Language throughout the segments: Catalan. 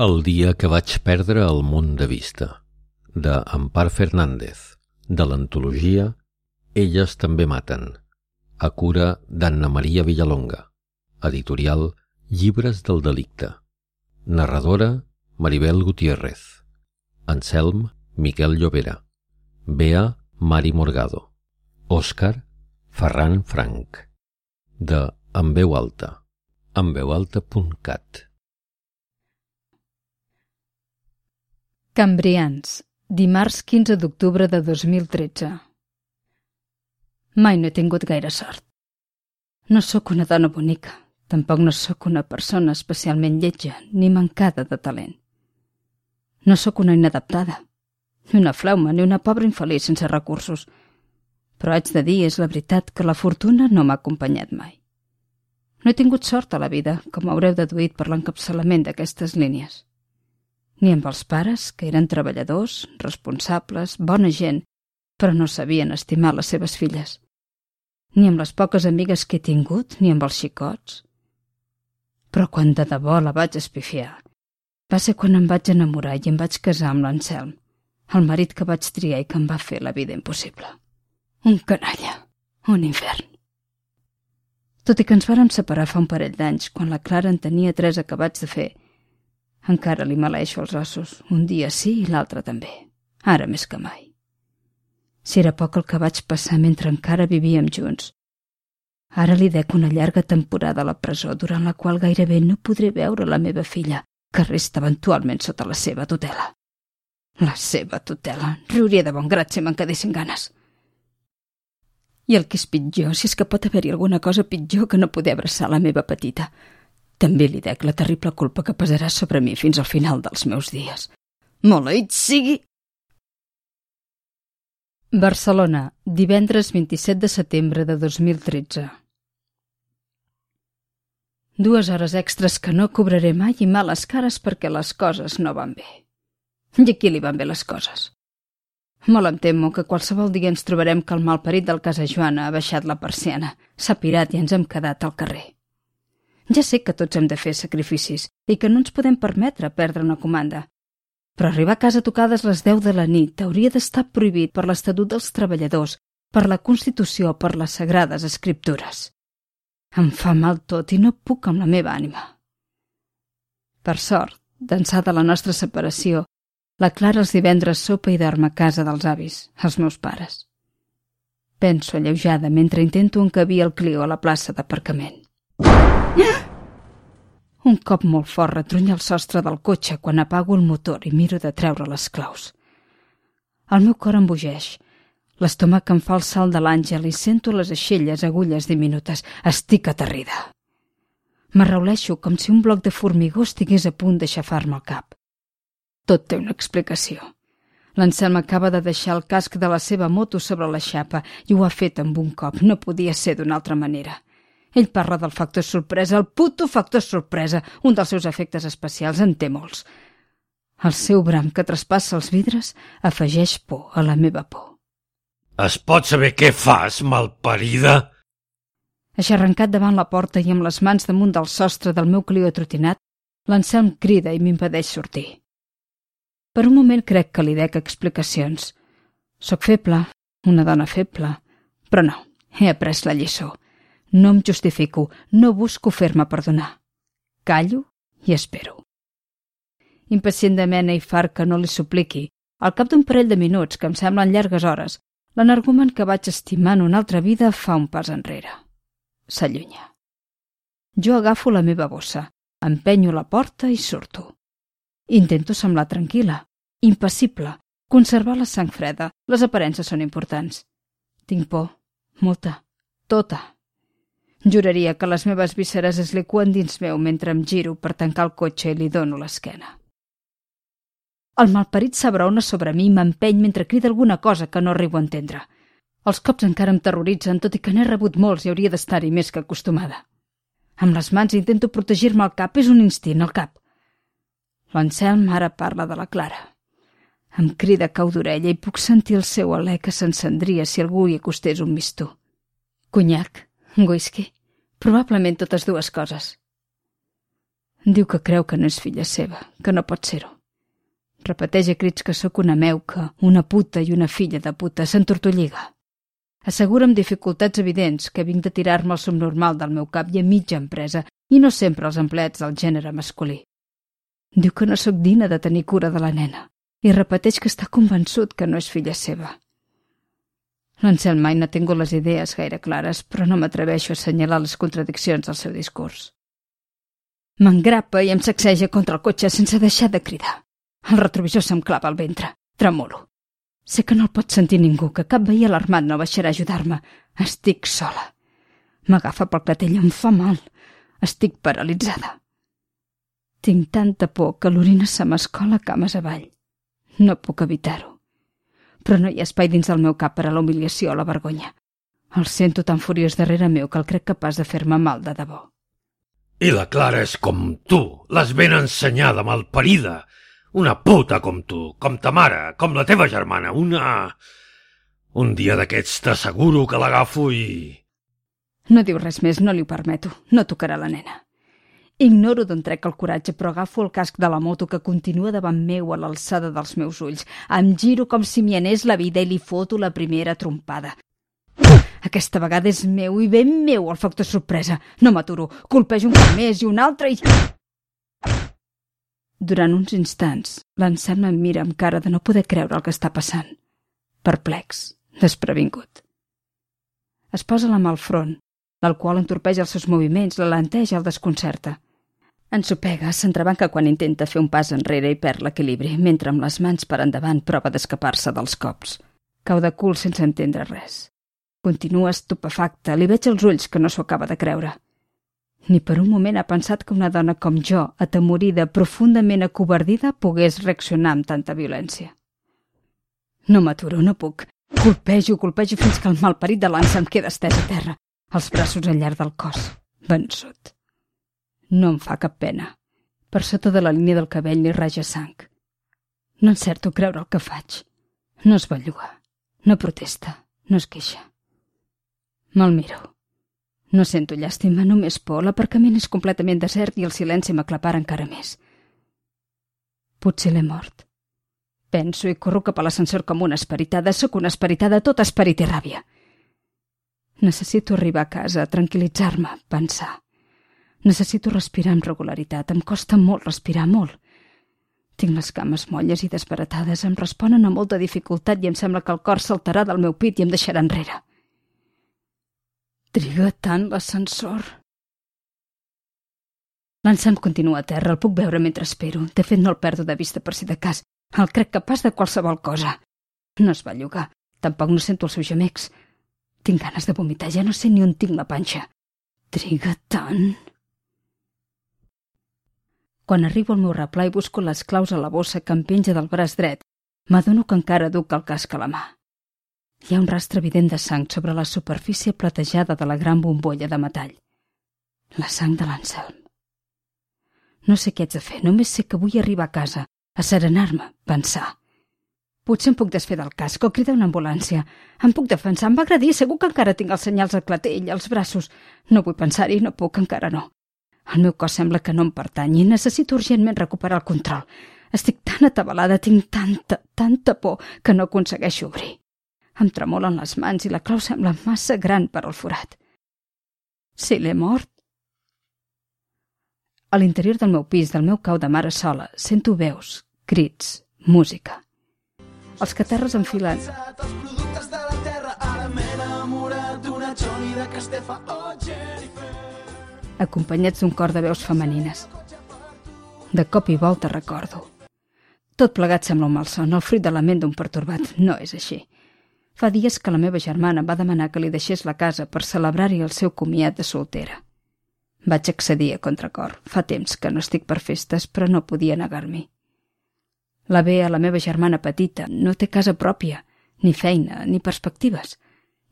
El dia que vaig perdre el món de vista, de Ampar Fernández, de l'antologia Elles també maten, a cura d'Anna Maria Villalonga, editorial Llibres del delicte, narradora Maribel Gutiérrez, Anselm Miquel Llobera, Bea Mari Morgado, Òscar Ferran Frank, de En veu alta, enveualta.cat. Cambrians, dimarts 15 d'octubre de 2013. Mai no he tingut gaire sort. No sóc una dona bonica, tampoc no sóc una persona especialment lletja ni mancada de talent. No sóc una inadaptada, ni una flauma ni una pobra infeliç sense recursos, però haig de dir, és la veritat, que la fortuna no m'ha acompanyat mai. No he tingut sort a la vida, com haureu deduït per l'encapçalament d'aquestes línies ni amb els pares, que eren treballadors, responsables, bona gent, però no sabien estimar les seves filles. Ni amb les poques amigues que he tingut, ni amb els xicots. Però quan de debò la vaig espifiar, va ser quan em vaig enamorar i em vaig casar amb l'Anselm, el marit que vaig triar i que em va fer la vida impossible. Un canalla, un infern. Tot i que ens vàrem separar fa un parell d'anys, quan la Clara en tenia tres acabats de fer, encara li maleixo els ossos, un dia sí i l'altre també, ara més que mai. Si era poc el que vaig passar mentre encara vivíem junts. Ara li dec una llarga temporada a la presó, durant la qual gairebé no podré veure la meva filla, que resta eventualment sota la seva tutela. La seva tutela. Riuria de bon grat si me'n quedessin ganes. I el que és pitjor, si és que pot haver-hi alguna cosa pitjor que no poder abraçar la meva petita, també li dec la terrible culpa que pesarà sobre mi fins al final dels meus dies. Maleït sigui! Barcelona, divendres 27 de setembre de 2013. Dues hores extres que no cobraré mai i males cares perquè les coses no van bé. I aquí li van bé les coses. Molt em temo que qualsevol dia ens trobarem que el malparit del casa Joana ha baixat la persiana, s'ha pirat i ens hem quedat al carrer. Ja sé que tots hem de fer sacrificis i que no ens podem permetre perdre una comanda. Però arribar a casa tocades les 10 de la nit hauria d'estar prohibit per l'Estatut dels Treballadors, per la Constitució, per les Sagrades Escriptures. Em fa mal tot i no puc amb la meva ànima. Per sort, d'ençà de la nostra separació, la Clara els divendres sopa i dorm a casa dels avis, els meus pares. Penso alleujada mentre intento encabir el Clio a la plaça d'aparcament. Un cop molt fort retrunya el sostre del cotxe quan apago el motor i miro de treure les claus. El meu cor embogeix. L'estómac em fa el salt de l'àngel i sento les aixelles agulles diminutes. Estic aterrida. M'arrauleixo com si un bloc de formigó estigués a punt d'aixafar-me el cap. Tot té una explicació. L'Anselm acaba de deixar el casc de la seva moto sobre la xapa i ho ha fet amb un cop. No podia ser d'una altra manera. Ell parla del factor sorpresa, el puto factor sorpresa, un dels seus efectes especials, en té molts. El seu bram que traspassa els vidres afegeix por a la meva por. Es pot saber què fas, malparida? Aixarrencat davant la porta i amb les mans damunt del sostre del meu clio atrotinat, l'Anselm crida i m'impedeix sortir. Per un moment crec que li dec explicacions. Soc feble, una dona feble, però no, he après la lliçó. No em justifico, no busco fer-me perdonar. Callo i espero. Impacient de mena i far que no li supliqui, al cap d'un parell de minuts, que em semblen llargues hores, l'energument que vaig estimar en una altra vida fa un pas enrere. S'allunya. Jo agafo la meva bossa, empenyo la porta i surto. Intento semblar tranquil·la, impassible, conservar la sang freda. Les aparences són importants. Tinc por, molta, tota. Juraria que les meves vísceres es liquen dins meu mentre em giro per tancar el cotxe i li dono l'esquena. El malparit s'abraona sobre mi i m'empeny mentre crida alguna cosa que no arribo a entendre. Els cops encara em terroritzen, tot i que n'he rebut molts i hauria d'estar-hi més que acostumada. Amb les mans intento protegir-me el cap, és un instint, el cap. L'Anselm ara parla de la Clara. Em crida cau d'orella i puc sentir el seu alè que s'encendria si algú hi acostés un mistó. Conyac, Whisky? Probablement totes dues coses. Diu que creu que no és filla seva, que no pot ser-ho. Repeteix a crits que sóc una meuca, una puta i una filla de puta, s'entortolliga. Assegura amb dificultats evidents que vinc de tirar-me el subnormal del meu cap i a mitja empresa, i no sempre els empleats del gènere masculí. Diu que no sóc digna de tenir cura de la nena i repeteix que està convençut que no és filla seva. L'Ancel mai no ha tingut les idees gaire clares, però no m'atreveixo a assenyalar les contradiccions del seu discurs. M'engrapa i em sacseja contra el cotxe sense deixar de cridar. El retrovisor se'm clava al ventre. Tremolo. Sé que no el pot sentir ningú, que cap veí alarmat no baixarà a ajudar-me. Estic sola. M'agafa pel clatell, em fa mal. Estic paralitzada. Tinc tanta por que l'orina se m'escola cames avall. No puc evitar-ho. Però no hi ha espai dins del meu cap per a la humiliació o la vergonya. El sento tan furiós darrere meu que el crec capaç de fer-me mal de debò. I la Clara és com tu, l'has ben ensenyada, malparida. Una puta com tu, com ta mare, com la teva germana, una... Un dia d'aquests t'asseguro que l'agafo i... No diu res més, no li ho permeto. No tocarà la nena. Ignoro d'on trec el coratge, però agafo el casc de la moto que continua davant meu a l'alçada dels meus ulls. Em giro com si m'hi anés la vida i li foto la primera trompada. Aquesta vegada és meu i ben meu el factor sorpresa. No m'aturo. Colpejo un cop més i un altre i... Durant uns instants, l'Anselm em mira amb cara de no poder creure el que està passant. Perplex, desprevingut. Es posa la mà al front L'alcohol entorpeix els seus moviments, l'alenteja, el desconcerta. Ensopega, s'entrebanca quan intenta fer un pas enrere i perd l'equilibri, mentre amb les mans per endavant prova d'escapar-se dels cops. Cau de cul sense entendre res. Continua estupefacta, li veig els ulls que no s'ho acaba de creure. Ni per un moment ha pensat que una dona com jo, atemorida, profundament acobardida, pogués reaccionar amb tanta violència. No m'aturo, no puc. Colpejo, colpejo fins que el malparit de l'ansa em queda estès a terra els braços al llarg del cos, vençut. No em fa cap pena. Per sota de la línia del cabell li raja sang. No encerto creure el que faig. No es belluga, no protesta, no es queixa. Me'l miro. No sento llàstima, només por. L'aparcament és completament desert i el silenci m'aclapara encara més. Potser l'he mort. Penso i corro cap a l'ascensor com una esperitada. Sóc una esperitada, tot esperit i ràbia. Necessito arribar a casa, tranquil·litzar-me, pensar. Necessito respirar amb regularitat. Em costa molt respirar, molt. Tinc les cames molles i desbaratades, em responen a molta dificultat i em sembla que el cor saltarà del meu pit i em deixarà enrere. Triga tant l'ascensor. L'ensam continua a terra, el puc veure mentre espero. De fet, no el perdo de vista per si de cas. El crec capaç de qualsevol cosa. No es va llogar. Tampoc no sento els seus gemecs. Tinc ganes de vomitar, ja no sé ni on tinc la panxa. Triga tant. Quan arribo al meu replà i busco les claus a la bossa que em penja del braç dret, m'adono que encara duc el casc a la mà. Hi ha un rastre evident de sang sobre la superfície platejada de la gran bombolla de metall. La sang de l'Anselm. No sé què haig de fer, només sé que vull arribar a casa, a serenar-me, pensar. Potser em puc desfer del casc o cridar una ambulància. Em puc defensar, em va agradir, segur que encara tinc els senyals al clatell, als braços. No vull pensar-hi, no puc, encara no. El meu cos sembla que no em pertany i necessito urgentment recuperar el control. Estic tan atabalada, tinc tanta, tanta por que no aconsegueixo obrir. Em tremolen les mans i la clau sembla massa gran per al forat. Si l'he mort? A l'interior del meu pis, del meu cau de mare sola, sento veus, crits, música. Els catarres enfilen. Els productes de la terra, ara m'he enamorat d'una Johnny de Castefa oh, Jennifer. Acompanyats d'un cor de veus femenines. De cop i volta recordo. Tot plegat sembla un malson, el fruit de la ment d'un pertorbat. No és així. Fa dies que la meva germana va demanar que li deixés la casa per celebrar-hi el seu comiat de soltera. Vaig accedir a contracor. Fa temps que no estic per festes, però no podia negar-m'hi. La Bea, la meva germana petita, no té casa pròpia, ni feina, ni perspectives.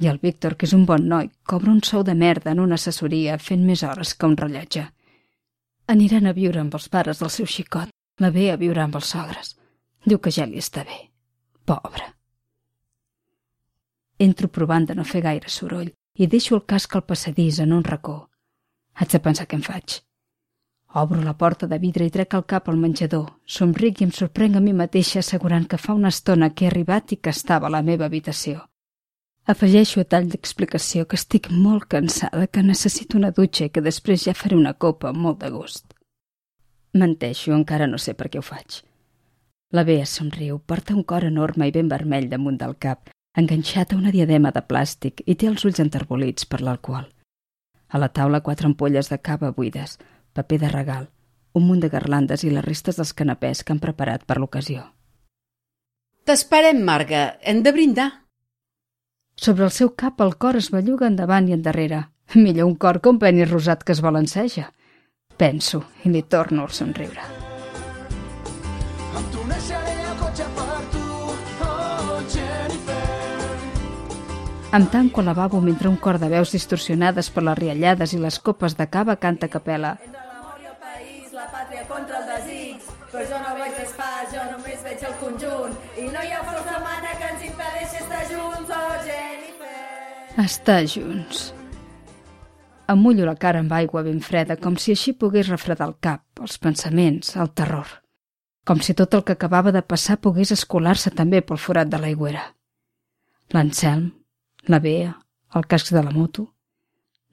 I el Víctor, que és un bon noi, cobra un sou de merda en una assessoria fent més hores que un rellotge. Aniran a viure amb els pares del seu xicot. La Bea viurà amb els sogres. Diu que ja li està bé. Pobre. Entro provant de no fer gaire soroll i deixo el casc al passadís en un racó. Haig de pensar què em faig. Obro la porta de vidre i trec el cap al menjador. Somric i em sorprenc a mi mateixa assegurant que fa una estona que he arribat i que estava a la meva habitació. Afegeixo a tall d'explicació que estic molt cansada, que necessito una dutxa i que després ja faré una copa molt de gust. Menteixo, encara no sé per què ho faig. La Bea somriu, porta un cor enorme i ben vermell damunt del cap, enganxat a una diadema de plàstic i té els ulls enterbolits per l'alcohol. A la taula quatre ampolles de cava buides, paper de regal, un munt de garlandes i les restes dels canapés que han preparat per l'ocasió. T'esperem, Marga. Hem de brindar. Sobre el seu cap el cor es belluga endavant i endarrere. Millor un cor que un penis rosat que es balanceja. Penso i li torno el somriure. El cotxe per tu, oh Jennifer. Em tanco al lavabo mentre un cor de veus distorsionades per les riallades i les copes de cava canta capella. Estar junts. Em mullo la cara amb aigua ben freda, com si així pogués refredar el cap, els pensaments, el terror. Com si tot el que acabava de passar pogués escolar-se també pel forat de l'aigüera. L'Anselm, la Bea, el casc de la moto...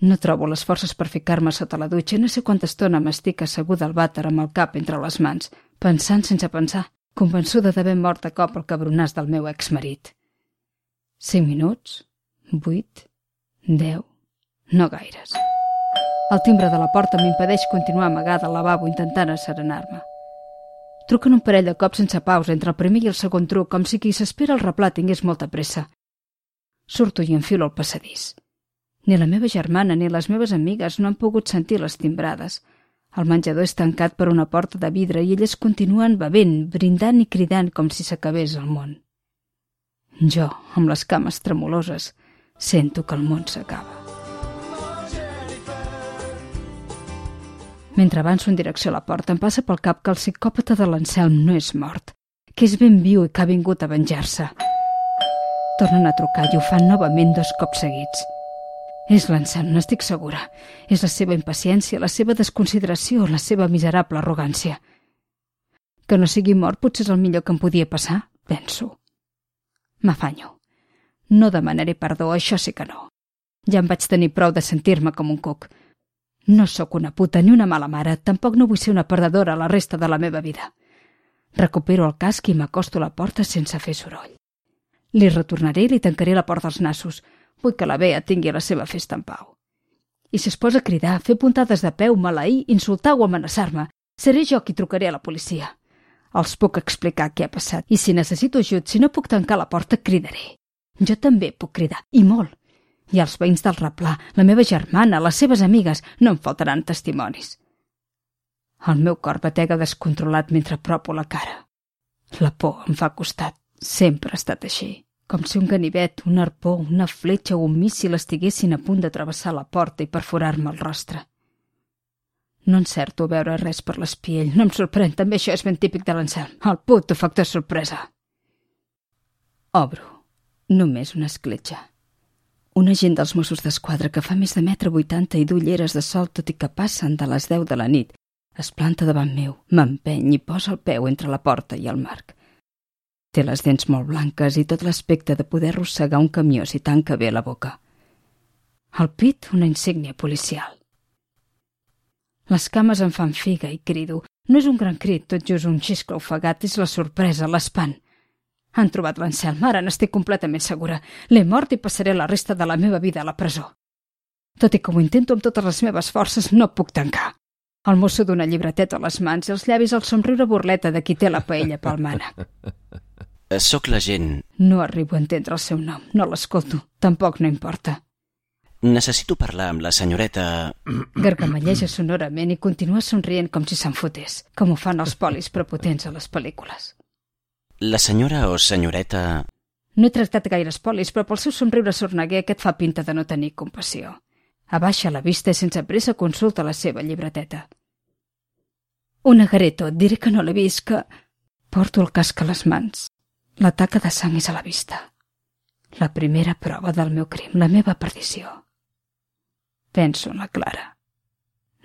No trobo les forces per ficar-me sota la dutxa i no sé quanta estona m'estic asseguda al vàter amb el cap entre les mans, pensant sense pensar, convençuda d'haver mort de cop el cabronàs del meu exmarit. Cinc minuts? Vuit? Deu? No gaires. El timbre de la porta m'impedeix continuar amagada al lavabo intentant asserenar-me. Truquen un parell de cops sense pausa entre el primer i el segon truc, com si qui s'espera el replà tingués molta pressa. Surto i enfilo el passadís. Ni la meva germana ni les meves amigues no han pogut sentir les timbrades. El menjador és tancat per una porta de vidre i elles continuen bevent, brindant i cridant com si s'acabés el món. Jo, amb les cames tremoloses, sento que el món s'acaba. Mentre avanço en direcció a la porta, em passa pel cap que el psicòpata de l'Anselm no és mort, que és ben viu i que ha vingut a venjar-se. Tornen a trucar i ho fan novament dos cops seguits. És l'Anselm, n'estic segura. És la seva impaciència, la seva desconsideració, la seva miserable arrogància. Que no sigui mort potser és el millor que em podia passar, penso. M'afanyo. No demanaré perdó, això sí que no. Ja em vaig tenir prou de sentir-me com un cuc. No sóc una puta ni una mala mare, tampoc no vull ser una perdedora la resta de la meva vida. Recupero el casc i m'acosto a la porta sense fer soroll. Li retornaré i li tancaré la porta als nassos. Vull que la Bea tingui la seva festa en pau. I si es posa a cridar, fer puntades de peu, maleir, insultar o amenaçar-me, seré jo qui trucaré a la policia. Els puc explicar què ha passat i si necessito ajut, si no puc tancar la porta, cridaré. Jo també puc cridar, i molt. I els veïns del replà, la meva germana, les seves amigues, no em faltaran testimonis. El meu cor batega descontrolat mentre propo la cara. La por em fa costat. Sempre ha estat així. Com si un ganivet, un arpó, una fletxa o un míssil estiguessin a punt de travessar la porta i perforar-me el rostre. No encerto a veure res per l'espiell. No em sorprèn, també això és ben típic de l'Anselm. El puto factor sorpresa. Obro. Només una escletxa. Un agent dels Mossos d'Esquadra que fa més de metre vuitanta i d'ulleres de sol tot i que passen de les deu de la nit es planta davant meu, m'empeny i posa el peu entre la porta i el marc. Té les dents molt blanques i tot l'aspecte de poder arrossegar un camió si tanca bé la boca. Al pit, una insígnia policial. Les cames em fan figa i crido. No és un gran crit, tot just un xiscle ofegat, és la sorpresa, l'espant. Han trobat l'Anselm, ara n'estic completament segura. L'he mort i passaré la resta de la meva vida a la presó. Tot i que ho intento amb totes les meves forces, no puc tancar. El mosso d'una llibreteta a les mans i els llavis al somriure burleta de qui té la paella pel mànec. Eh, Soc l'agent. No arribo a entendre el seu nom, no l'escolto, tampoc no importa. Necessito parlar amb la senyoreta... Gargamelleja sonorament i continua somrient com si se'n fotés, com ho fan els polis prepotents a les pel·lícules. La senyora o senyoreta... No he tractat gaires polis, però pel seu somriure sorneguer aquest fa pinta de no tenir compassió. Abaixa la vista i sense pressa consulta la seva llibreteta. Una gareto, et diré que no l'he vist, que... Porto el casc a les mans. La taca de sang és a la vista. La primera prova del meu crim, la meva perdició. Penso en la Clara.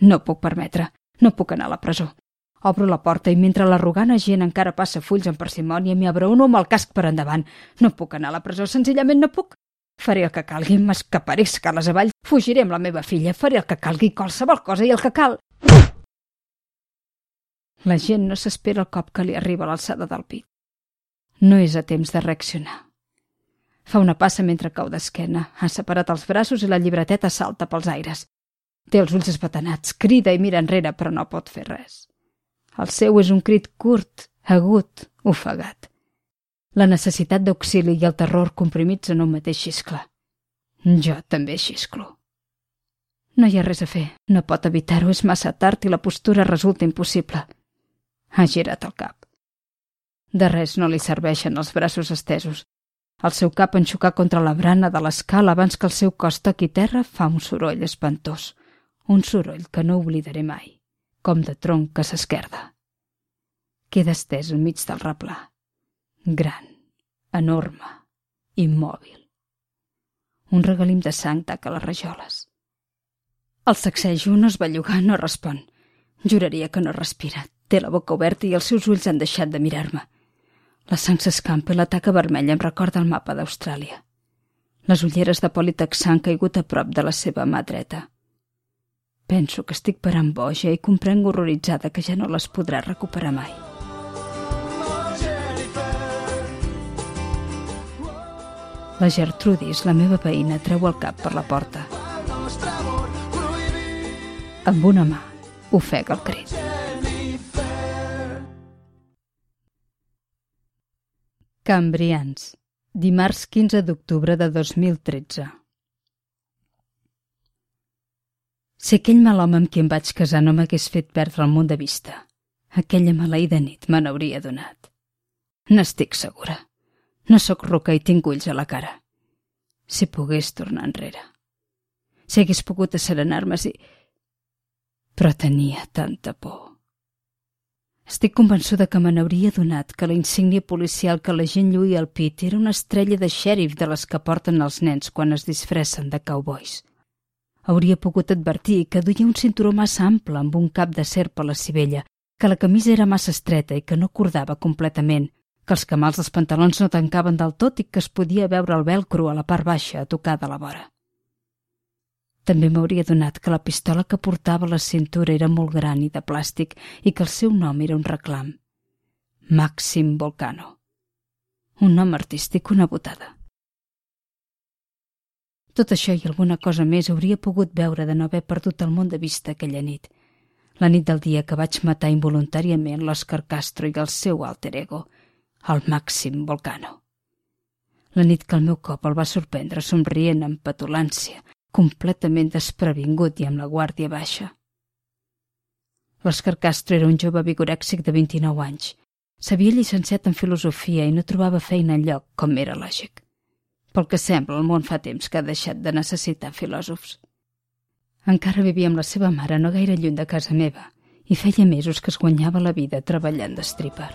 No puc permetre, No puc anar a la presó. Obro la porta i mentre l'arrogant agent encara passa fulls amb parsimònia m'hi abraono amb el casc per endavant. No puc anar a la presó, senzillament no puc. Faré el que calgui, m'escaparé escales avall, fugiré amb la meva filla, faré el que calgui, qualsevol cosa i el que cal. La gent no s'espera el cop que li arriba a l'alçada del pit. No és a temps de reaccionar. Fa una passa mentre cau d'esquena, ha separat els braços i la llibreteta salta pels aires. Té els ulls esbatanats, crida i mira enrere, però no pot fer res. El seu és un crit curt, agut, ofegat. La necessitat d'auxili i el terror comprimits en un mateix xiscle. Jo també xisclo. No hi ha res a fer, no pot evitar-ho, és massa tard i la postura resulta impossible. Ha girat el cap. De res no li serveixen els braços estesos. El seu cap en xocar contra la brana de l'escala abans que el seu cos toqui terra fa un soroll espantós. Un soroll que no oblidaré mai, com de tronc que s'esquerda. Queda estès enmig del replà. Gran, enorme, immòbil. Un regalim de sang taca les rajoles. El sacsejo no es belluga, no respon. Juraria que no respira. Té la boca oberta i els seus ulls han deixat de mirar-me. La sang s'escampa i la taca vermella em recorda el mapa d'Austràlia. Les ulleres de Politex han caigut a prop de la seva mà dreta. Penso que estic parant boja i comprenc horroritzada que ja no les podrà recuperar mai. La Gertrudis, la meva veïna, treu el cap per la porta. Amb una mà ofega el crit. Cambrians, dimarts 15 d'octubre de 2013. Si aquell mal home amb qui em vaig casar no m'hagués fet perdre el món de vista, aquella maleïda nit me n'hauria donat. N'estic segura. No sóc roca i tinc ulls a la cara. Si pogués tornar enrere. Si hagués pogut asserenar-me si... Però tenia tanta por. Estic convençuda que me n'hauria donat que la insígnia policial que la gent lluïa al pit era una estrella de xèrif de les que porten els nens quan es disfressen de cowboys. Hauria pogut advertir que duia un cinturó massa ample amb un cap de serp a la civella, que la camisa era massa estreta i que no cordava completament, que els camals dels pantalons no tancaven del tot i que es podia veure el velcro a la part baixa a tocar de la vora. També m'hauria donat que la pistola que portava a la cintura era molt gran i de plàstic i que el seu nom era un reclam. Màxim Volcano. Un nom artístic, una botada. Tot això i alguna cosa més hauria pogut veure de no haver perdut el món de vista aquella nit. La nit del dia que vaig matar involuntàriament l'Òscar Castro i el seu alter ego, el Màxim Volcano. La nit que el meu cop el va sorprendre somrient amb petulància, completament desprevingut i amb la guàrdia baixa. L'Òscar Castro era un jove vigorèxic de 29 anys. S'havia llicenciat en filosofia i no trobava feina enlloc, com era lògic. Pel que sembla, el món fa temps que ha deixat de necessitar filòsofs. Encara vivia amb la seva mare no gaire lluny de casa meva i feia mesos que es guanyava la vida treballant d'estripar.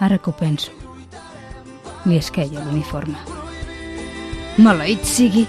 Ara que ho penso, li esqueia l'uniforme. Maleït sigui!